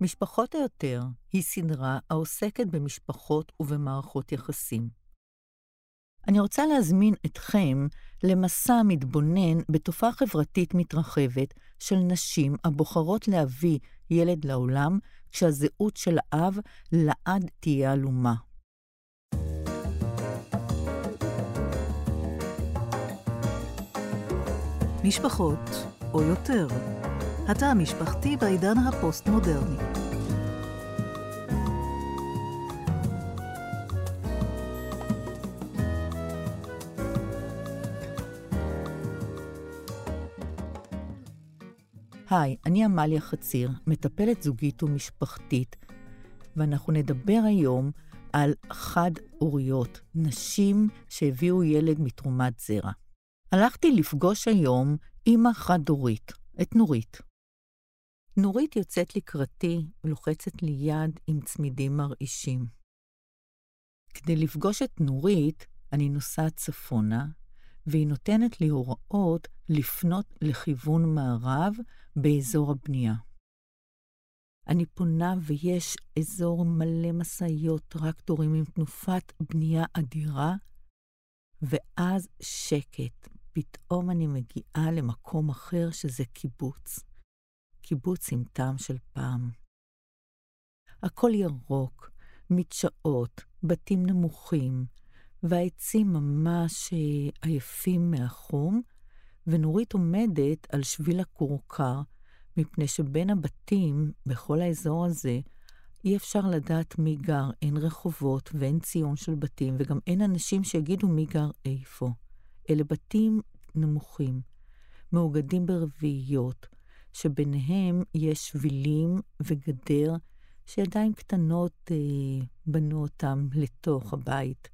משפחות היותר היא סדרה העוסקת במשפחות ובמערכות יחסים. אני רוצה להזמין אתכם למסע מתבונן בתופעה חברתית מתרחבת של נשים הבוחרות להביא ילד לעולם, כשהזהות של האב לעד תהיה עלומה. משפחות, או יותר, התא המשפחתי בעידן הפוסט-מודרני. היי, אני עמליה חציר, מטפלת זוגית ומשפחתית, ואנחנו נדבר היום על חד-הוריות, נשים שהביאו ילד מתרומת זרע. הלכתי לפגוש היום אימא חד-הורית, את נורית. נורית יוצאת לקראתי ולוחצת לי יד עם צמידים מרעישים. כדי לפגוש את נורית, אני נוסעת צפונה, והיא נותנת לי הוראות לפנות לכיוון מערב באזור הבנייה. אני פונה ויש אזור מלא משאיות, טרקטורים עם תנופת בנייה אדירה, ואז שקט. פתאום אני מגיעה למקום אחר שזה קיבוץ. קיבוץ עם טעם של פעם. הכל ירוק, מדשאות, בתים נמוכים, והעצים ממש אה, עייפים מהחום, ונורית עומדת על שביל הכורכר, מפני שבין הבתים, בכל האזור הזה, אי אפשר לדעת מי גר, אין רחובות ואין ציון של בתים, וגם אין אנשים שיגידו מי גר איפה. אלה בתים נמוכים, מאוגדים ברביעיות, שביניהם יש שבילים וגדר שידיים קטנות אה, בנו אותם לתוך הבית.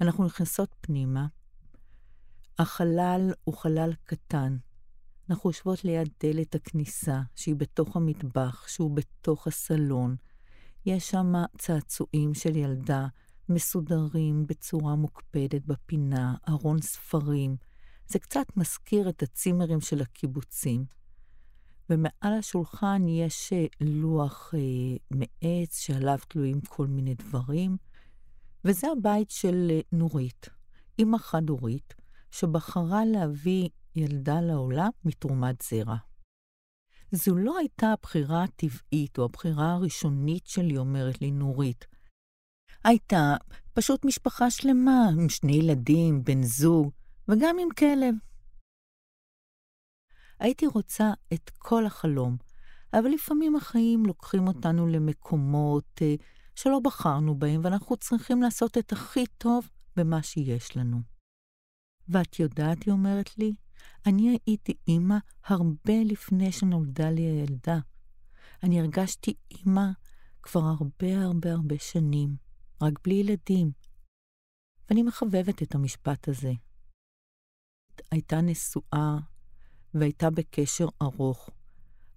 אנחנו נכנסות פנימה. החלל הוא חלל קטן. אנחנו יושבות ליד דלת הכניסה, שהיא בתוך המטבח, שהוא בתוך הסלון. יש שם צעצועים של ילדה, מסודרים בצורה מוקפדת בפינה, ארון ספרים. זה קצת מזכיר את הצימרים של הקיבוצים. ומעל השולחן יש אה, לוח אה, מעץ שעליו תלויים כל מיני דברים, וזה הבית של אה, נורית, אימא חד-הורית, שבחרה להביא ילדה לעולם מתרומת זרע. זו לא הייתה הבחירה הטבעית או הבחירה הראשונית שלי, אומרת לי נורית. הייתה פשוט משפחה שלמה, עם שני ילדים, בן זוג, וגם עם כלב. הייתי רוצה את כל החלום, אבל לפעמים החיים לוקחים אותנו למקומות אה, שלא בחרנו בהם, ואנחנו צריכים לעשות את הכי טוב במה שיש לנו. ואת יודעת, היא אומרת לי, אני הייתי אימא הרבה לפני שנולדה לי הילדה. אני הרגשתי אימא כבר הרבה הרבה הרבה שנים, רק בלי ילדים. ואני מחבבת את המשפט הזה. הייתה נשואה והייתה בקשר ארוך.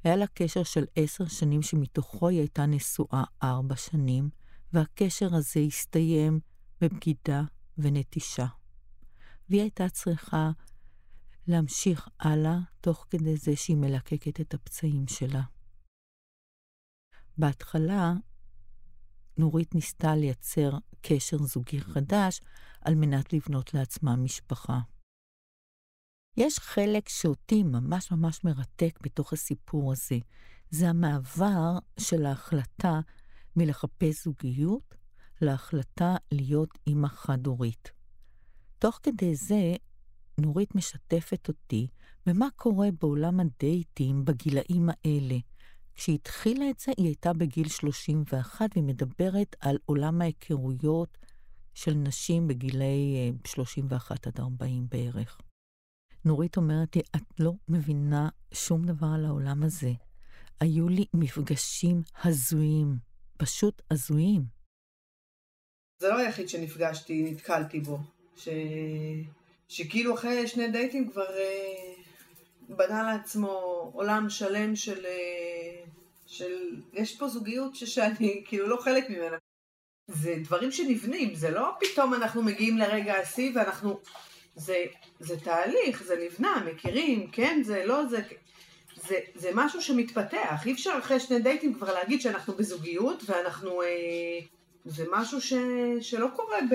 היה לה קשר של עשר שנים שמתוכו היא הייתה נשואה ארבע שנים, והקשר הזה הסתיים בבגידה ונטישה. והיא הייתה צריכה להמשיך הלאה, תוך כדי זה שהיא מלקקת את הפצעים שלה. בהתחלה, נורית ניסתה לייצר קשר זוגי חדש על מנת לבנות לעצמה משפחה. יש חלק שאותי ממש ממש מרתק בתוך הסיפור הזה. זה המעבר של ההחלטה מלחפש זוגיות להחלטה להיות אימא חד-הורית. תוך כדי זה, נורית משתפת אותי במה קורה בעולם הדייטים בגילאים האלה. כשהיא התחילה את זה, היא הייתה בגיל 31, והיא מדברת על עולם ההיכרויות של נשים בגילי 31 עד 40 בערך. נורית אומרת לי, את לא מבינה שום דבר על העולם הזה. היו לי מפגשים הזויים, פשוט הזויים. זה לא היחיד שנפגשתי, נתקלתי בו. ש... שכאילו אחרי שני דייטים כבר אה, בנה לעצמו עולם שלם של, אה, של... יש פה זוגיות. שאני כאילו לא חלק ממנה. זה דברים שנבנים, זה לא פתאום אנחנו מגיעים לרגע השיא ואנחנו... זה, זה תהליך, זה נבנה, מכירים, כן, זה לא, זה... זה, זה משהו שמתפתח, אי אפשר אחרי שני דייטים כבר להגיד שאנחנו בזוגיות, ואנחנו... אה, זה משהו ש, שלא קורה ב...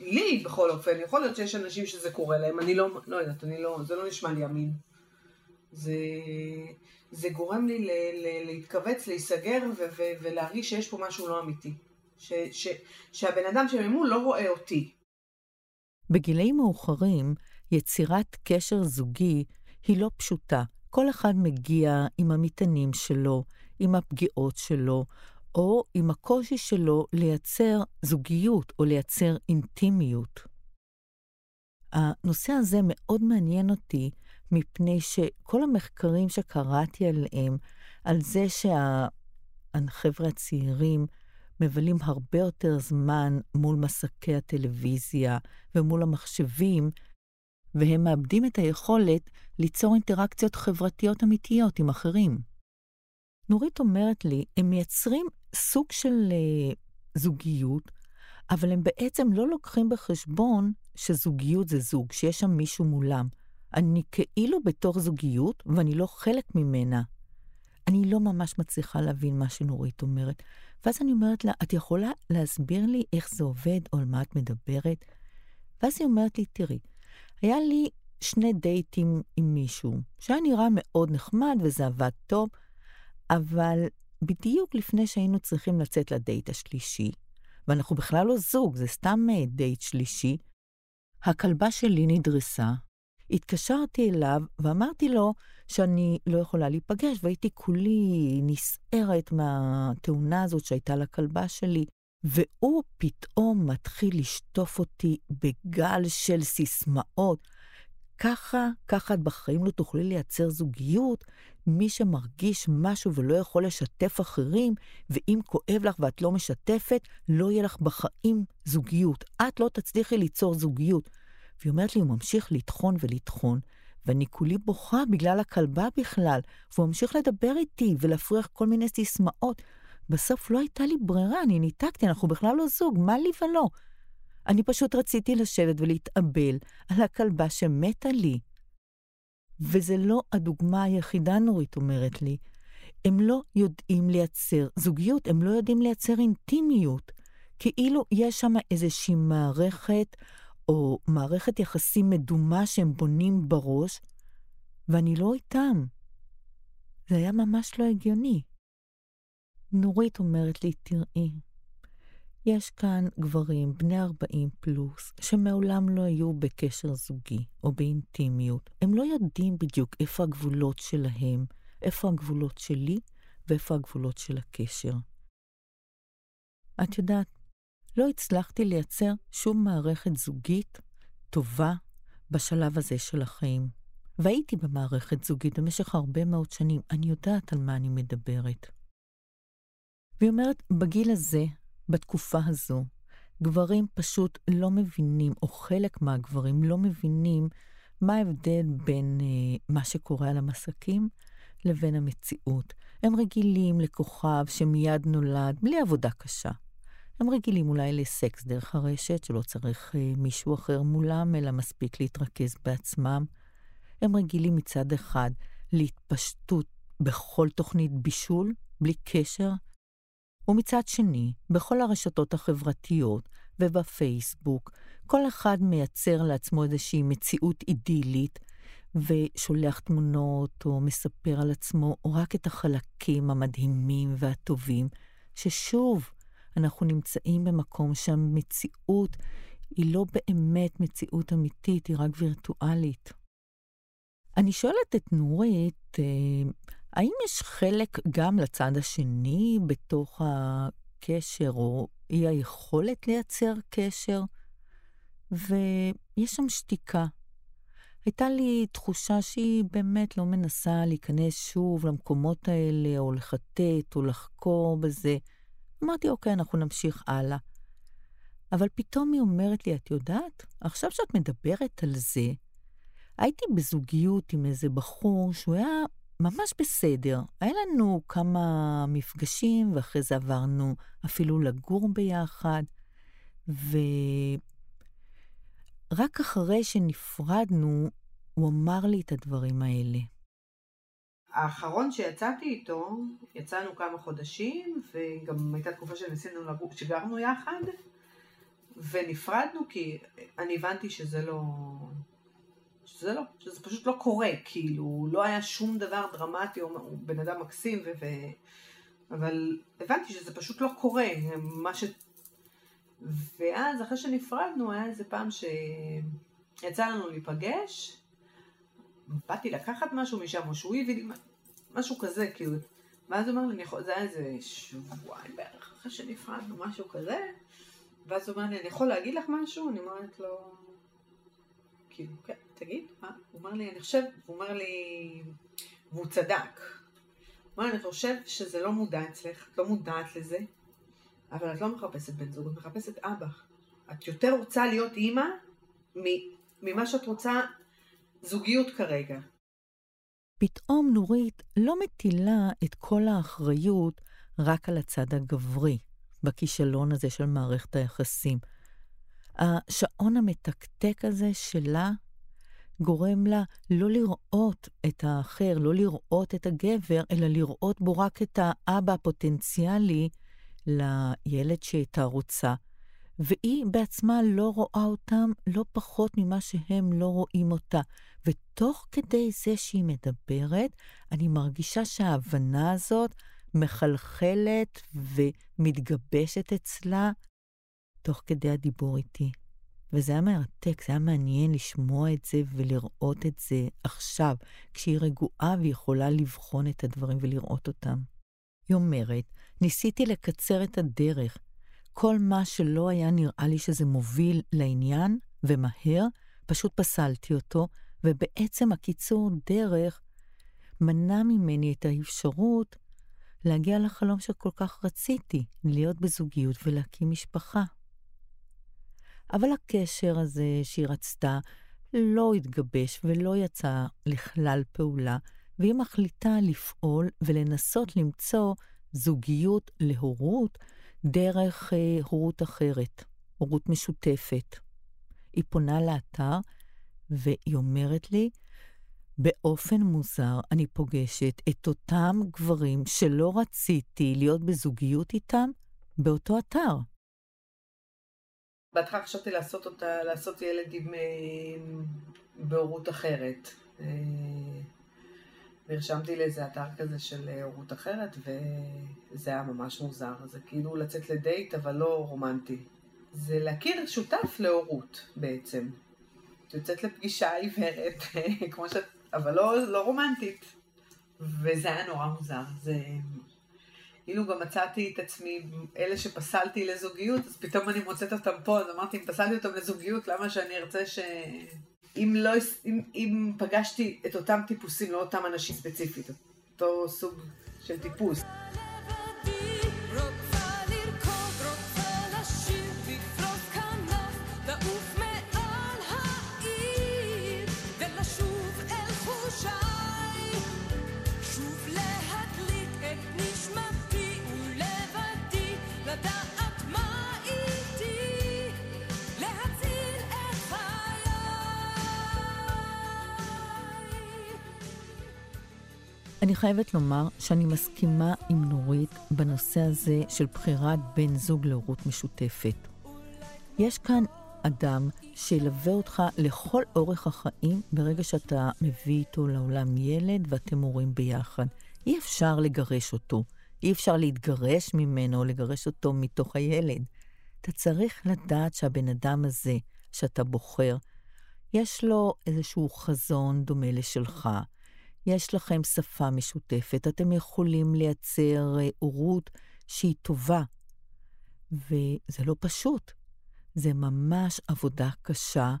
לי בכל אופן, יכול להיות שיש אנשים שזה קורה להם, אני לא, לא יודעת, אני לא, זה לא נשמע לי אמין. זה, זה גורם לי ל, ל, להתכווץ, להיסגר ו, ו, ולהרגיש שיש פה משהו לא אמיתי. ש, ש, שהבן אדם שממול לא רואה אותי. בגילאים מאוחרים, יצירת קשר זוגי היא לא פשוטה. כל אחד מגיע עם המטענים שלו, עם הפגיעות שלו, או עם הקושי שלו לייצר זוגיות או לייצר אינטימיות. הנושא הזה מאוד מעניין אותי, מפני שכל המחקרים שקראתי עליהם, על זה שהחבר'ה הצעירים מבלים הרבה יותר זמן מול מסקי הטלוויזיה ומול המחשבים, והם מאבדים את היכולת ליצור אינטראקציות חברתיות אמיתיות עם אחרים. נורית אומרת לי, הם מייצרים סוג של uh, זוגיות, אבל הם בעצם לא לוקחים בחשבון שזוגיות זה זוג, שיש שם מישהו מולם. אני כאילו בתוך זוגיות, ואני לא חלק ממנה. אני לא ממש מצליחה להבין מה שנורית אומרת. ואז אני אומרת לה, את יכולה להסביר לי איך זה עובד או על מה את מדברת? ואז היא אומרת לי, תראי, היה לי שני דייטים עם מישהו, שהיה נראה מאוד נחמד וזה עבד טוב, אבל בדיוק לפני שהיינו צריכים לצאת לדייט השלישי, ואנחנו בכלל לא זוג, זה סתם אה, דייט שלישי, הכלבה שלי נדרסה, התקשרתי אליו ואמרתי לו שאני לא יכולה להיפגש, והייתי כולי נסערת מהתאונה הזאת שהייתה לכלבה שלי, והוא פתאום מתחיל לשטוף אותי בגל של סיסמאות. ככה, ככה את בחיים לא תוכלי לייצר זוגיות, מי שמרגיש משהו ולא יכול לשתף אחרים, ואם כואב לך ואת לא משתפת, לא יהיה לך בחיים זוגיות. את לא תצליחי ליצור זוגיות. והיא אומרת לי, הוא ממשיך לטחון ולטחון, ואני כולי בוכה בגלל הכלבה בכלל, והוא ממשיך לדבר איתי ולהפריח כל מיני סיסמאות. בסוף לא הייתה לי ברירה, אני ניתקתי, אנחנו בכלל לא זוג, מה לי ולא? אני פשוט רציתי לשבת ולהתאבל על הכלבה שמתה לי. וזה לא הדוגמה היחידה, נורית אומרת לי. הם לא יודעים לייצר זוגיות, הם לא יודעים לייצר אינטימיות. כאילו יש שם איזושהי מערכת או מערכת יחסים מדומה שהם בונים בראש, ואני לא איתם. זה היה ממש לא הגיוני. נורית אומרת לי, תראי, יש כאן גברים בני 40 פלוס, שמעולם לא היו בקשר זוגי או באינטימיות. הם לא יודעים בדיוק איפה הגבולות שלהם, איפה הגבולות שלי ואיפה הגבולות של הקשר. את יודעת, לא הצלחתי לייצר שום מערכת זוגית טובה בשלב הזה של החיים. והייתי במערכת זוגית במשך הרבה מאוד שנים, אני יודעת על מה אני מדברת. והיא אומרת, בגיל הזה, בתקופה הזו, גברים פשוט לא מבינים, או חלק מהגברים לא מבינים, מה ההבדל בין uh, מה שקורה על המסקים לבין המציאות. הם רגילים לכוכב שמיד נולד בלי עבודה קשה. הם רגילים אולי לסקס דרך הרשת, שלא צריך אה, מישהו אחר מולם, אלא מספיק להתרכז בעצמם. הם רגילים מצד אחד להתפשטות בכל תוכנית בישול, בלי קשר, ומצד שני, בכל הרשתות החברתיות ובפייסבוק, כל אחד מייצר לעצמו איזושהי מציאות אידילית, ושולח תמונות או מספר על עצמו רק את החלקים המדהימים והטובים, ששוב, אנחנו נמצאים במקום שהמציאות היא לא באמת מציאות אמיתית, היא רק וירטואלית. אני שואלת את נורית, אה, האם יש חלק גם לצד השני בתוך הקשר, או אי היכולת לייצר קשר? ויש שם שתיקה. הייתה לי תחושה שהיא באמת לא מנסה להיכנס שוב למקומות האלה, או לחטט, או לחקור בזה. אמרתי, אוקיי, אנחנו נמשיך הלאה. אבל פתאום היא אומרת לי, את יודעת, עכשיו שאת מדברת על זה, הייתי בזוגיות עם איזה בחור שהוא היה ממש בסדר. היה לנו כמה מפגשים, ואחרי זה עברנו אפילו לגור ביחד, ורק אחרי שנפרדנו, הוא אמר לי את הדברים האלה. האחרון שיצאתי איתו, יצאנו כמה חודשים, וגם הייתה תקופה שניסינו לגור, שגרנו יחד, ונפרדנו כי אני הבנתי שזה לא... שזה לא, שזה פשוט לא קורה, כאילו, לא היה שום דבר דרמטי, הוא בן אדם מקסים, ו... ו... אבל הבנתי שזה פשוט לא קורה, מה ש... ואז אחרי שנפרדנו, היה איזה פעם שיצא לנו להיפגש, באתי לקחת משהו משם, או שהוא הביא לי משהו כזה, כאילו, ואז הוא אומר לי. זה היה איזה שבועיים בערך אחרי שנפרדנו, משהו כזה, ואז הוא אומר לי, אני יכול להגיד לך משהו? אני אומרת לו, כאילו, כן, תגיד, מה? הוא אומר לי, אני חושב, הוא אומר לי, והוא צדק. הוא אומר, אני חושב שזה לא מודע אצלך, את לא מודעת לזה, אבל את לא מחפשת בן זוג, את מחפשת אבא. את יותר רוצה להיות אימא ממה שאת רוצה זוגיות כרגע. פתאום נורית לא מטילה את כל האחריות רק על הצד הגברי, בכישלון הזה של מערכת היחסים. השעון המתקתק הזה שלה גורם לה לא לראות את האחר, לא לראות את הגבר, אלא לראות בו רק את האבא הפוטנציאלי לילד שהייתה רוצה. והיא בעצמה לא רואה אותם לא פחות ממה שהם לא רואים אותה. ותוך כדי זה שהיא מדברת, אני מרגישה שההבנה הזאת מחלחלת ומתגבשת אצלה תוך כדי הדיבור איתי. וזה היה מרתק, זה היה מעניין לשמוע את זה ולראות את זה עכשיו, כשהיא רגועה ויכולה לבחון את הדברים ולראות אותם. היא אומרת, ניסיתי לקצר את הדרך. כל מה שלא היה נראה לי שזה מוביל לעניין, ומהר, פשוט פסלתי אותו, ובעצם הקיצור דרך מנע ממני את האפשרות להגיע לחלום שכל כך רציתי, להיות בזוגיות ולהקים משפחה. אבל הקשר הזה שהיא רצתה לא התגבש ולא יצא לכלל פעולה, והיא מחליטה לפעול ולנסות למצוא זוגיות להורות דרך אה, הורות אחרת, הורות משותפת. היא פונה לאתר והיא אומרת לי, באופן מוזר אני פוגשת את אותם גברים שלא רציתי להיות בזוגיות איתם באותו אתר. בהתחלה חשבתי לעשות אותה, לעשות ילד עם בהורות אחרת. אה, נרשמתי לאיזה אתר כזה של אה, הורות אחרת, וזה היה ממש מוזר. זה כאילו לצאת לדייט, אבל לא רומנטי. זה להכיר שותף להורות בעצם. את יוצאת לפגישה עיוורת, כמו שאת, אבל לא, לא רומנטית. וזה היה נורא מוזר. זה כאילו גם מצאתי את עצמי, אלה שפסלתי לזוגיות, אז פתאום אני מוצאת אותם פה, אז אמרתי, אם פסלתי אותם לזוגיות, למה שאני ארצה ש... אם, לא, אם, אם פגשתי את אותם טיפוסים, לא אותם אנשים ספציפית, אותו סוג של טיפוס. אני חייבת לומר שאני מסכימה עם נורית בנושא הזה של בחירת בן זוג להורות משותפת. יש כאן אדם שילווה אותך לכל אורך החיים ברגע שאתה מביא איתו לעולם ילד ואתם הורים ביחד. אי אפשר לגרש אותו, אי אפשר להתגרש ממנו או לגרש אותו מתוך הילד. אתה צריך לדעת שהבן אדם הזה שאתה בוחר, יש לו איזשהו חזון דומה לשלך. יש לכם שפה משותפת, אתם יכולים לייצר אה, הורות שהיא טובה. וזה לא פשוט, זה ממש עבודה קשה,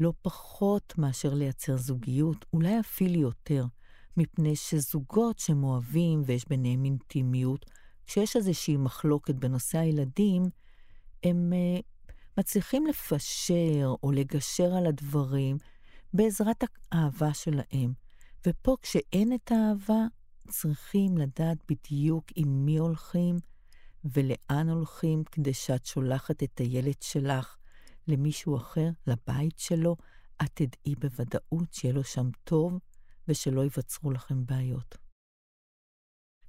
לא פחות מאשר לייצר זוגיות, אולי אפילו יותר, מפני שזוגות שמאוהבים ויש ביניהם אינטימיות, כשיש איזושהי מחלוקת בנושא הילדים, הם uh, מצליחים לפשר או לגשר על הדברים בעזרת האהבה שלהם. ופה כשאין את האהבה, צריכים לדעת בדיוק עם מי הולכים ולאן הולכים, כדי שאת שולחת את הילד שלך למישהו אחר, לבית שלו, את תדעי בוודאות שיהיה לו שם טוב ושלא ייווצרו לכם בעיות.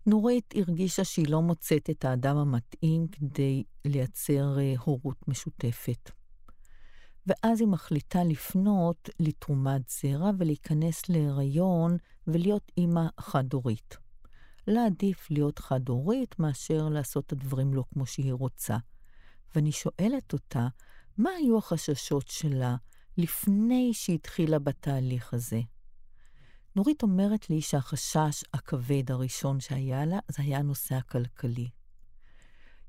נורית הרגישה שהיא לא מוצאת את האדם המתאים כדי לייצר אה, הורות משותפת. ואז היא מחליטה לפנות לתרומת זרע ולהיכנס להיריון ולהיות אימא חד-הורית. לה עדיף להיות חד-הורית מאשר לעשות את הדברים לא כמו שהיא רוצה. ואני שואלת אותה, מה היו החששות שלה לפני שהתחילה בתהליך הזה? נורית אומרת לי שהחשש הכבד הראשון שהיה לה, זה היה הנושא הכלכלי.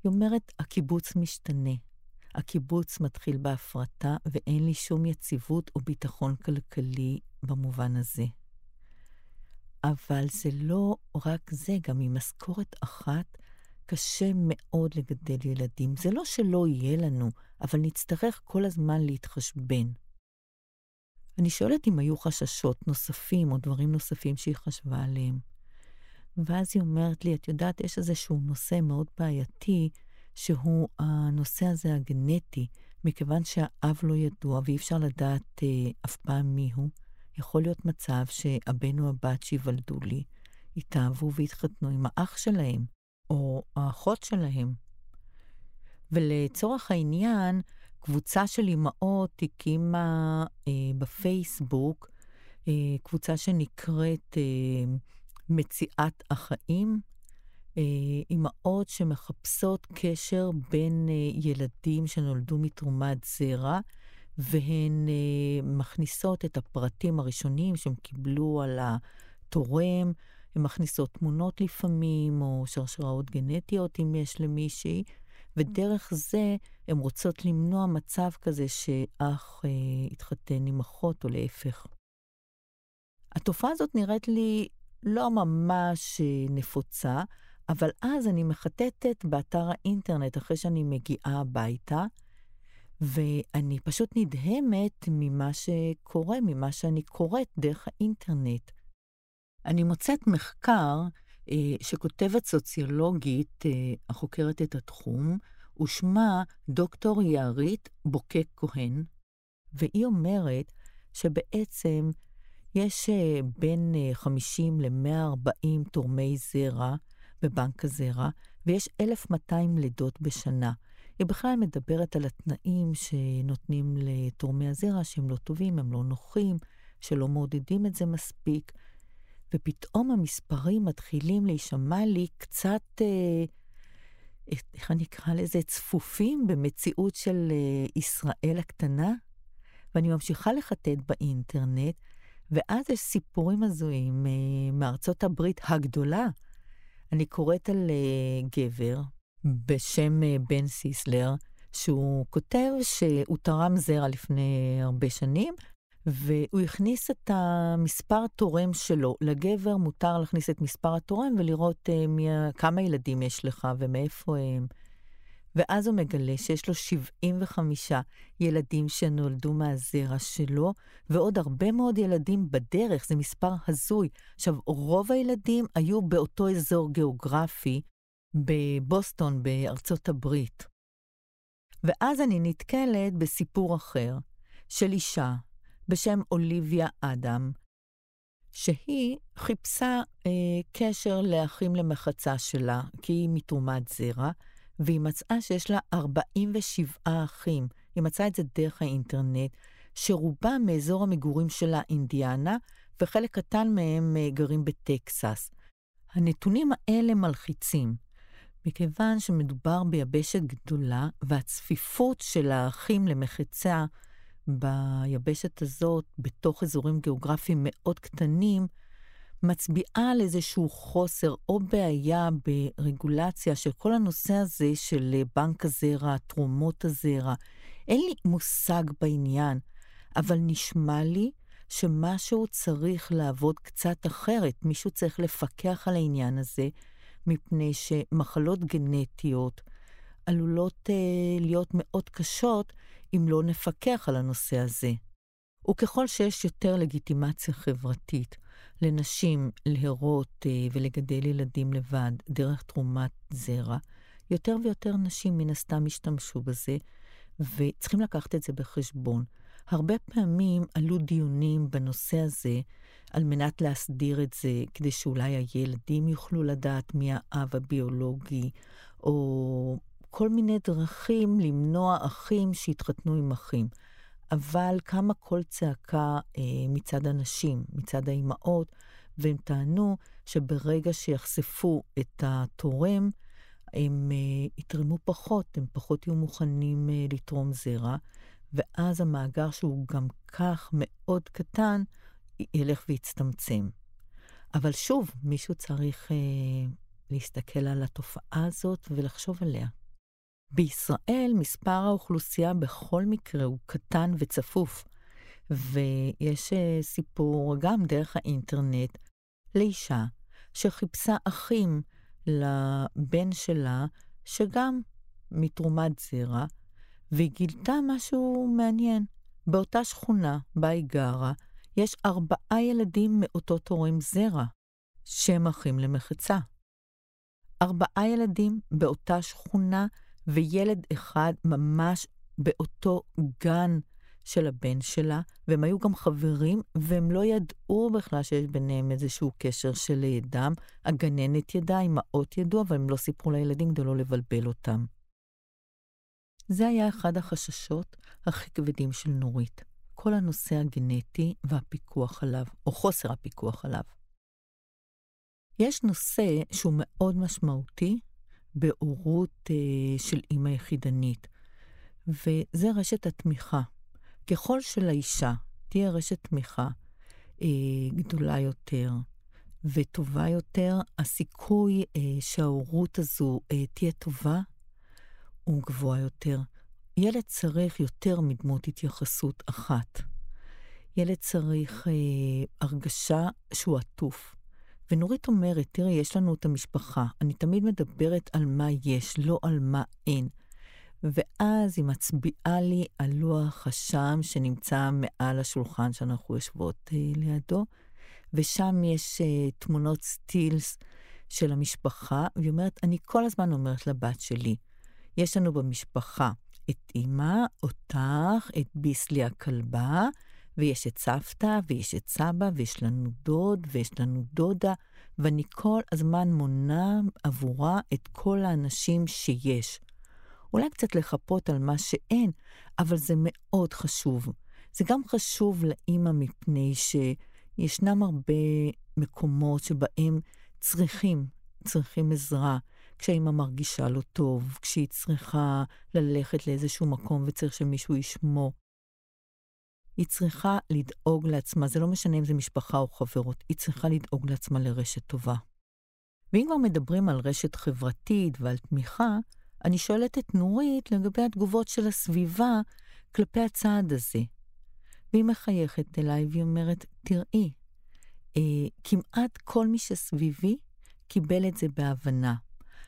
היא אומרת, הקיבוץ משתנה. הקיבוץ מתחיל בהפרטה, ואין לי שום יציבות או ביטחון כלכלי במובן הזה. אבל זה לא רק זה, גם עם משכורת אחת קשה מאוד לגדל ילדים. זה לא שלא יהיה לנו, אבל נצטרך כל הזמן להתחשבן. אני שואלת אם היו חששות נוספים או דברים נוספים שהיא חשבה עליהם. ואז היא אומרת לי, את יודעת, יש איזשהו נושא מאוד בעייתי, שהוא הנושא הזה הגנטי, מכיוון שהאב לא ידוע ואי אפשר לדעת אה, אף פעם מיהו, יכול להיות מצב שהבן או הבת שיוולדו לי, יתאהבו ויתחתנו עם האח שלהם, או האחות שלהם. ולצורך העניין, קבוצה של אימהות הקימה אה, בפייסבוק אה, קבוצה שנקראת אה, מציאת החיים, אימהות שמחפשות קשר בין אה, ילדים שנולדו מתרומת זרע, והן אה, מכניסות את הפרטים הראשונים שהם קיבלו על התורם, הן מכניסות תמונות לפעמים, או שרשראות גנטיות אם יש למישהי, ודרך זה הן רוצות למנוע מצב כזה שאח אה, יתחתן עם אחות, או להפך. התופעה הזאת נראית לי לא ממש אה, נפוצה, אבל אז אני מחטטת באתר האינטרנט אחרי שאני מגיעה הביתה, ואני פשוט נדהמת ממה שקורה, ממה שאני קוראת דרך האינטרנט. אני מוצאת מחקר אה, שכותבת סוציולוגית אה, החוקרת את התחום, ושמה דוקטור יערית בוקק כהן, והיא אומרת שבעצם יש אה, בין 50 אה, ל-140 תורמי זרע בבנק הזרע, ויש 1,200 לידות בשנה. היא בכלל מדברת על התנאים שנותנים לתורמי הזרע, שהם לא טובים, הם לא נוחים, שלא מעודדים את זה מספיק, ופתאום המספרים מתחילים להישמע לי קצת, אה, איך אני אקרא לזה, צפופים במציאות של אה, ישראל הקטנה. ואני ממשיכה לחטט באינטרנט, ואז יש סיפורים הזויים אה, מארצות הברית הגדולה. אני קוראת על אה, גבר בשם אה, בן סיסלר, שהוא כותב שהוא תרם זרע לפני הרבה שנים, והוא הכניס את המספר תורם שלו. לגבר מותר להכניס את מספר התורם ולראות uh, מי, כמה ילדים יש לך ומאיפה הם. ואז הוא מגלה שיש לו 75 ילדים שנולדו מהזרע שלו, ועוד הרבה מאוד ילדים בדרך, זה מספר הזוי. עכשיו, רוב הילדים היו באותו אזור גיאוגרפי, בבוסטון, בארצות הברית. ואז אני נתקלת בסיפור אחר, של אישה בשם אוליביה אדם, שהיא חיפשה אה, קשר לאחים למחצה שלה, כי היא מתרומת זרע, והיא מצאה שיש לה 47 אחים. היא מצאה את זה דרך האינטרנט, שרובם מאזור המגורים שלה אינדיאנה, וחלק קטן מהם אה, גרים בטקסס. הנתונים האלה מלחיצים, מכיוון שמדובר ביבשת גדולה, והצפיפות של האחים למחצה ביבשת הזאת, בתוך אזורים גיאוגרפיים מאוד קטנים, מצביעה על איזשהו חוסר או בעיה ברגולציה של כל הנושא הזה של בנק הזרע, תרומות הזרע. אין לי מושג בעניין, אבל נשמע לי שמשהו צריך לעבוד קצת אחרת. מישהו צריך לפקח על העניין הזה, מפני שמחלות גנטיות עלולות uh, להיות מאוד קשות אם לא נפקח על הנושא הזה. וככל שיש יותר לגיטימציה חברתית לנשים להרות אה, ולגדל ילדים לבד דרך תרומת זרע, יותר ויותר נשים מן הסתם ישתמשו בזה, וצריכים לקחת את זה בחשבון. הרבה פעמים עלו דיונים בנושא הזה על מנת להסדיר את זה, כדי שאולי הילדים יוכלו לדעת מי האב הביולוגי, או כל מיני דרכים למנוע אחים שיתחתנו עם אחים. אבל קמה קול צעקה אה, מצד הנשים, מצד האימהות, והם טענו שברגע שיחשפו את התורם, הם אה, יתרמו פחות, הם פחות יהיו מוכנים אה, לתרום זרע, ואז המאגר שהוא גם כך מאוד קטן, ילך ויצטמצם. אבל שוב, מישהו צריך אה, להסתכל על התופעה הזאת ולחשוב עליה. בישראל מספר האוכלוסייה בכל מקרה הוא קטן וצפוף, ויש אה, סיפור גם דרך האינטרנט לאישה שחיפשה אחים לבן שלה, שגם מתרומת זרע, והיא גילתה משהו מעניין. באותה שכונה בה היא גרה, יש ארבעה ילדים מאותו תורם זרע, שהם אחים למחצה. ארבעה ילדים באותה שכונה, וילד אחד ממש באותו גן של הבן שלה, והם היו גם חברים, והם לא ידעו בכלל שיש ביניהם איזשהו קשר של לידם. הגננת ידעה, אמהות ידעו, אבל הם לא סיפרו לילדים כדי לא לבלבל אותם. זה היה אחד החששות הכי כבדים של נורית, כל הנושא הגנטי והפיקוח עליו, או חוסר הפיקוח עליו. יש נושא שהוא מאוד משמעותי בהורות אה, של אימא יחידנית, וזה רשת התמיכה. ככל שלאישה תהיה רשת תמיכה אה, גדולה יותר וטובה יותר, הסיכוי אה, שההורות הזו אה, תהיה טובה הוא גבוה יותר. ילד צריך יותר מדמות התייחסות אחת. ילד צריך אה, הרגשה שהוא עטוף. ונורית אומרת, תראי, יש לנו את המשפחה. אני תמיד מדברת על מה יש, לא על מה אין. ואז היא מצביעה לי על לוח השם שנמצא מעל השולחן שאנחנו יושבות אה, לידו, ושם יש אה, תמונות סטילס של המשפחה, והיא אומרת, אני כל הזמן אומרת לבת שלי, יש לנו במשפחה את אימא, אותך, את ביסלי הכלבה, ויש את סבתא, ויש את סבא, ויש לנו דוד, ויש לנו דודה, ואני כל הזמן מונה עבורה את כל האנשים שיש. אולי קצת לחפות על מה שאין, אבל זה מאוד חשוב. זה גם חשוב לאימא מפני שישנם הרבה מקומות שבהם צריכים, צריכים עזרה. כשהאימא מרגישה לא טוב, כשהיא צריכה ללכת לאיזשהו מקום וצריך שמישהו ישמור. היא צריכה לדאוג לעצמה, זה לא משנה אם זה משפחה או חברות, היא צריכה לדאוג לעצמה לרשת טובה. ואם כבר מדברים על רשת חברתית ועל תמיכה, אני שואלת את נורית לגבי התגובות של הסביבה כלפי הצעד הזה. והיא מחייכת אליי והיא אומרת, תראי, אה, כמעט כל מי שסביבי קיבל את זה בהבנה.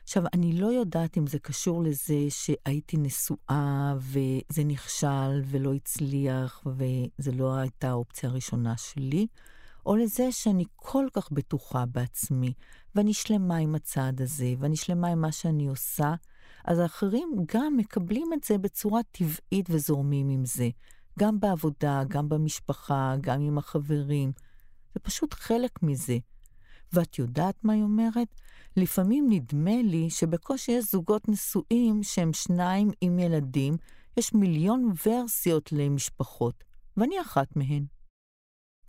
עכשיו, אני לא יודעת אם זה קשור לזה שהייתי נשואה וזה נכשל ולא הצליח וזו לא הייתה האופציה הראשונה שלי, או לזה שאני כל כך בטוחה בעצמי, ואני שלמה עם הצעד הזה, ואני שלמה עם מה שאני עושה, אז האחרים גם מקבלים את זה בצורה טבעית וזורמים עם זה. גם בעבודה, גם במשפחה, גם עם החברים. זה פשוט חלק מזה. ואת יודעת מה היא אומרת? לפעמים נדמה לי שבקושי יש זוגות נשואים שהם שניים עם ילדים, יש מיליון ורסיות למשפחות, ואני אחת מהן.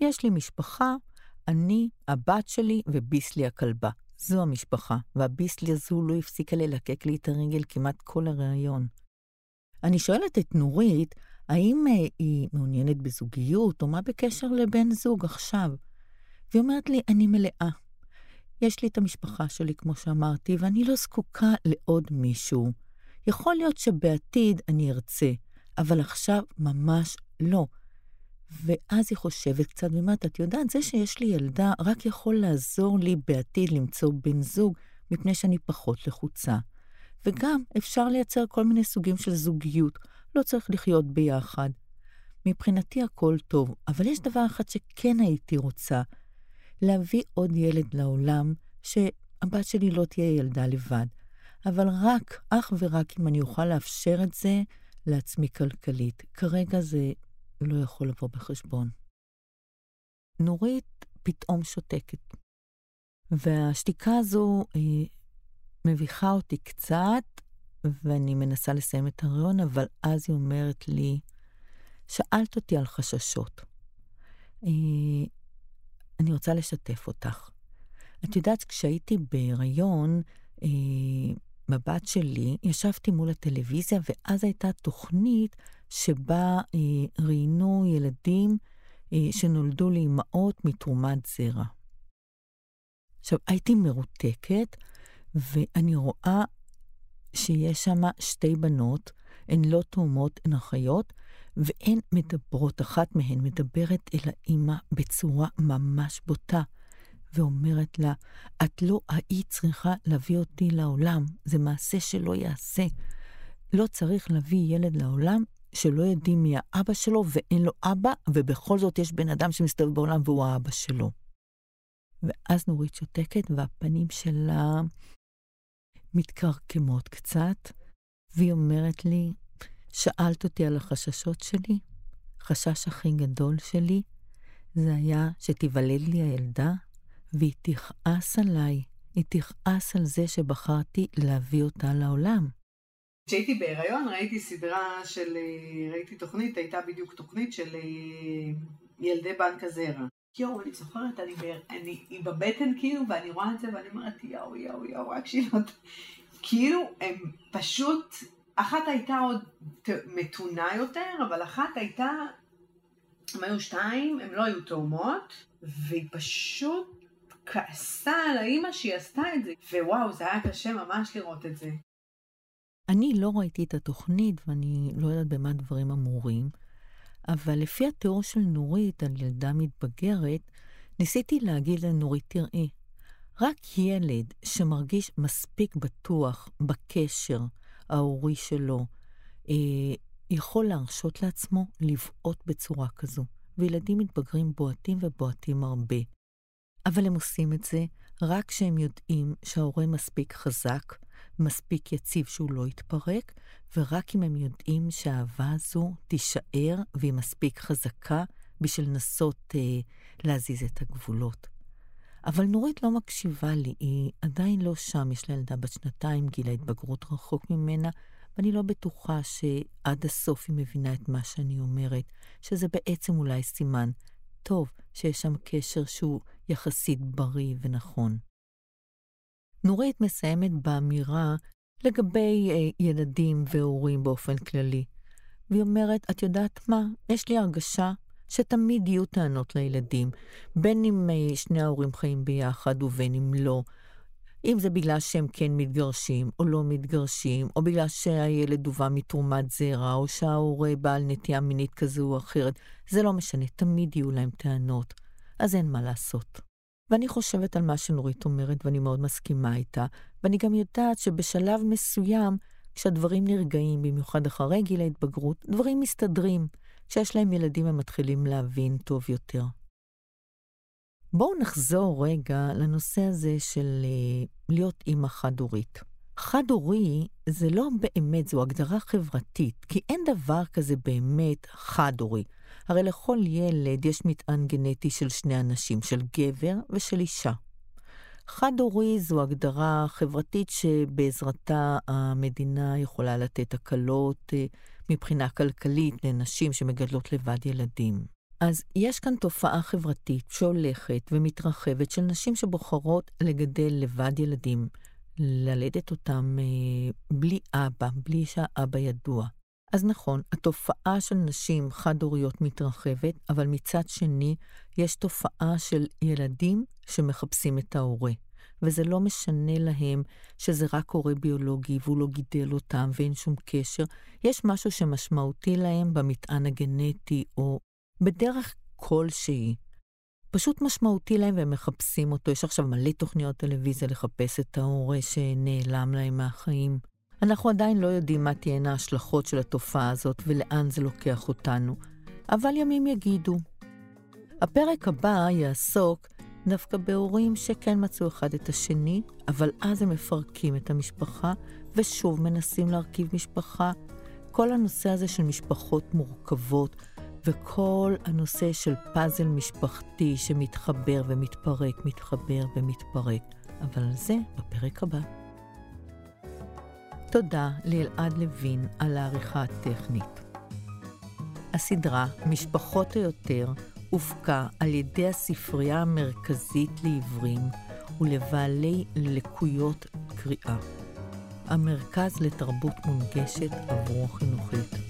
יש לי משפחה, אני, הבת שלי וביסלי הכלבה. זו המשפחה, והביסלי הזו לא הפסיקה ללקק לי את הרגל כמעט כל הריאיון. אני שואלת את נורית, האם אה, היא מעוניינת בזוגיות, או מה בקשר לבן זוג עכשיו? והיא אומרת לי, אני מלאה. יש לי את המשפחה שלי, כמו שאמרתי, ואני לא זקוקה לעוד מישהו. יכול להיות שבעתיד אני ארצה, אבל עכשיו ממש לא. ואז היא חושבת קצת ואומרת, את יודעת, זה שיש לי ילדה רק יכול לעזור לי בעתיד למצוא בן זוג, מפני שאני פחות לחוצה. וגם אפשר לייצר כל מיני סוגים של זוגיות, לא צריך לחיות ביחד. מבחינתי הכל טוב, אבל יש דבר אחד שכן הייתי רוצה, להביא עוד ילד לעולם, שהבת שלי לא תהיה ילדה לבד, אבל רק, אך ורק אם אני אוכל לאפשר את זה לעצמי כלכלית. כרגע זה לא יכול לבוא בחשבון. נורית פתאום שותקת, והשתיקה הזו אה, מביכה אותי קצת, ואני מנסה לסיים את הרעיון, אבל אז היא אומרת לי, שאלת אותי על חששות. אני רוצה לשתף אותך. את יודעת, כשהייתי בהיריון, אה, בבת שלי, ישבתי מול הטלוויזיה, ואז הייתה תוכנית שבה אה, ראיינו ילדים אה, שנולדו לאימהות מתרומת זרע. עכשיו, הייתי מרותקת, ואני רואה שיש שם שתי בנות, הן לא תאומות, הן אחיות, והן מדברות, אחת מהן מדברת אל האימא בצורה ממש בוטה, ואומרת לה, את לא היית צריכה להביא אותי לעולם, זה מעשה שלא יעשה. לא צריך להביא ילד לעולם שלא יודעים מי האבא שלו ואין לו אבא, ובכל זאת יש בן אדם שמסתובב בעולם והוא האבא שלו. ואז נורית שותקת, והפנים שלה מתקרקמות קצת, והיא אומרת לי, שאלת אותי על החששות שלי? החשש הכי גדול שלי זה היה שתיוולד לי הילדה, והיא תכעס עליי. היא תכעס על זה שבחרתי להביא אותה לעולם. כשהייתי בהיריון ראיתי סדרה של, ראיתי תוכנית, הייתה בדיוק תוכנית של אה, ילדי בנק הזרע. יואו, אני זוכרת, אני, אני, היא בבטן כאילו, ואני רואה את זה ואני אומרת, יואו, יואו, יואו, רק שהיא לא... כאילו, הם פשוט, אחת הייתה עוד מתונה יותר, אבל אחת הייתה, הם היו שתיים, הם לא היו תאומות, והיא פשוט כעסה על האימא שהיא עשתה את זה, ווואו, זה היה קשה ממש לראות את זה. אני לא ראיתי את התוכנית ואני לא יודעת במה דברים אמורים, אבל לפי התיאור של נורית על ילדה מתבגרת, ניסיתי להגיד לנורית, תראי, רק ילד שמרגיש מספיק בטוח בקשר ההורי שלו, אה, יכול להרשות לעצמו לבעוט בצורה כזו, וילדים מתבגרים בועטים ובועטים הרבה. אבל הם עושים את זה רק כשהם יודעים שההורה מספיק חזק, מספיק יציב שהוא לא יתפרק, ורק אם הם יודעים שהאהבה הזו תישאר והיא מספיק חזקה בשביל לנסות אה, להזיז את הגבולות. אבל נורית לא מקשיבה לי, היא עדיין לא שם, יש לה ילדה בת שנתיים, גיל ההתבגרות רחוק ממנה, ואני לא בטוחה שעד הסוף היא מבינה את מה שאני אומרת, שזה בעצם אולי סימן טוב שיש שם קשר שהוא יחסית בריא ונכון. נורית מסיימת באמירה לגבי אה, ילדים והורים באופן כללי. והיא אומרת, את יודעת מה? יש לי הרגשה שתמיד יהיו טענות לילדים, בין אם אה, שני ההורים חיים ביחד ובין אם לא. אם זה בגלל שהם כן מתגרשים או לא מתגרשים, או בגלל שהילד הובא מתרומת זרע, או שההורה בעל נטייה מינית כזו או אחרת, זה לא משנה, תמיד יהיו להם טענות. אז אין מה לעשות. ואני חושבת על מה שנורית אומרת, ואני מאוד מסכימה איתה, ואני גם יודעת שבשלב מסוים, כשהדברים נרגעים, במיוחד אחרי גיל ההתבגרות, דברים מסתדרים. כשיש להם ילדים הם מתחילים להבין טוב יותר. בואו נחזור רגע לנושא הזה של uh, להיות אימא חד-הורית. חד-הורי זה לא באמת, זו הגדרה חברתית, כי אין דבר כזה באמת חד-הורי. הרי לכל ילד יש מטען גנטי של שני אנשים, של גבר ושל אישה. חד-הורי זו הגדרה חברתית שבעזרתה המדינה יכולה לתת הקלות אה, מבחינה כלכלית לנשים שמגדלות לבד ילדים. אז יש כאן תופעה חברתית שהולכת ומתרחבת של נשים שבוחרות לגדל לבד ילדים, ללדת אותם אה, בלי אבא, בלי שהאבא ידוע. אז נכון, התופעה של נשים חד-הוריות מתרחבת, אבל מצד שני, יש תופעה של ילדים שמחפשים את ההורה. וזה לא משנה להם שזה רק הורה ביולוגי והוא לא גידל אותם ואין שום קשר. יש משהו שמשמעותי להם במטען הגנטי או בדרך כלשהי. פשוט משמעותי להם והם מחפשים אותו. יש עכשיו מלא תוכניות טלוויזיה לחפש את ההורה שנעלם להם מהחיים. אנחנו עדיין לא יודעים מה תהיינה ההשלכות של התופעה הזאת ולאן זה לוקח אותנו, אבל ימים יגידו. הפרק הבא יעסוק דווקא בהורים שכן מצאו אחד את השני, אבל אז הם מפרקים את המשפחה ושוב מנסים להרכיב משפחה. כל הנושא הזה של משפחות מורכבות, וכל הנושא של פאזל משפחתי שמתחבר ומתפרק, מתחבר ומתפרק. אבל על זה בפרק הבא. תודה לאלעד לוין על העריכה הטכנית. הסדרה משפחות היותר הופקה על ידי הספרייה המרכזית לעיוורים ולבעלי לקויות קריאה. המרכז לתרבות מונגשת עברו חינוכית.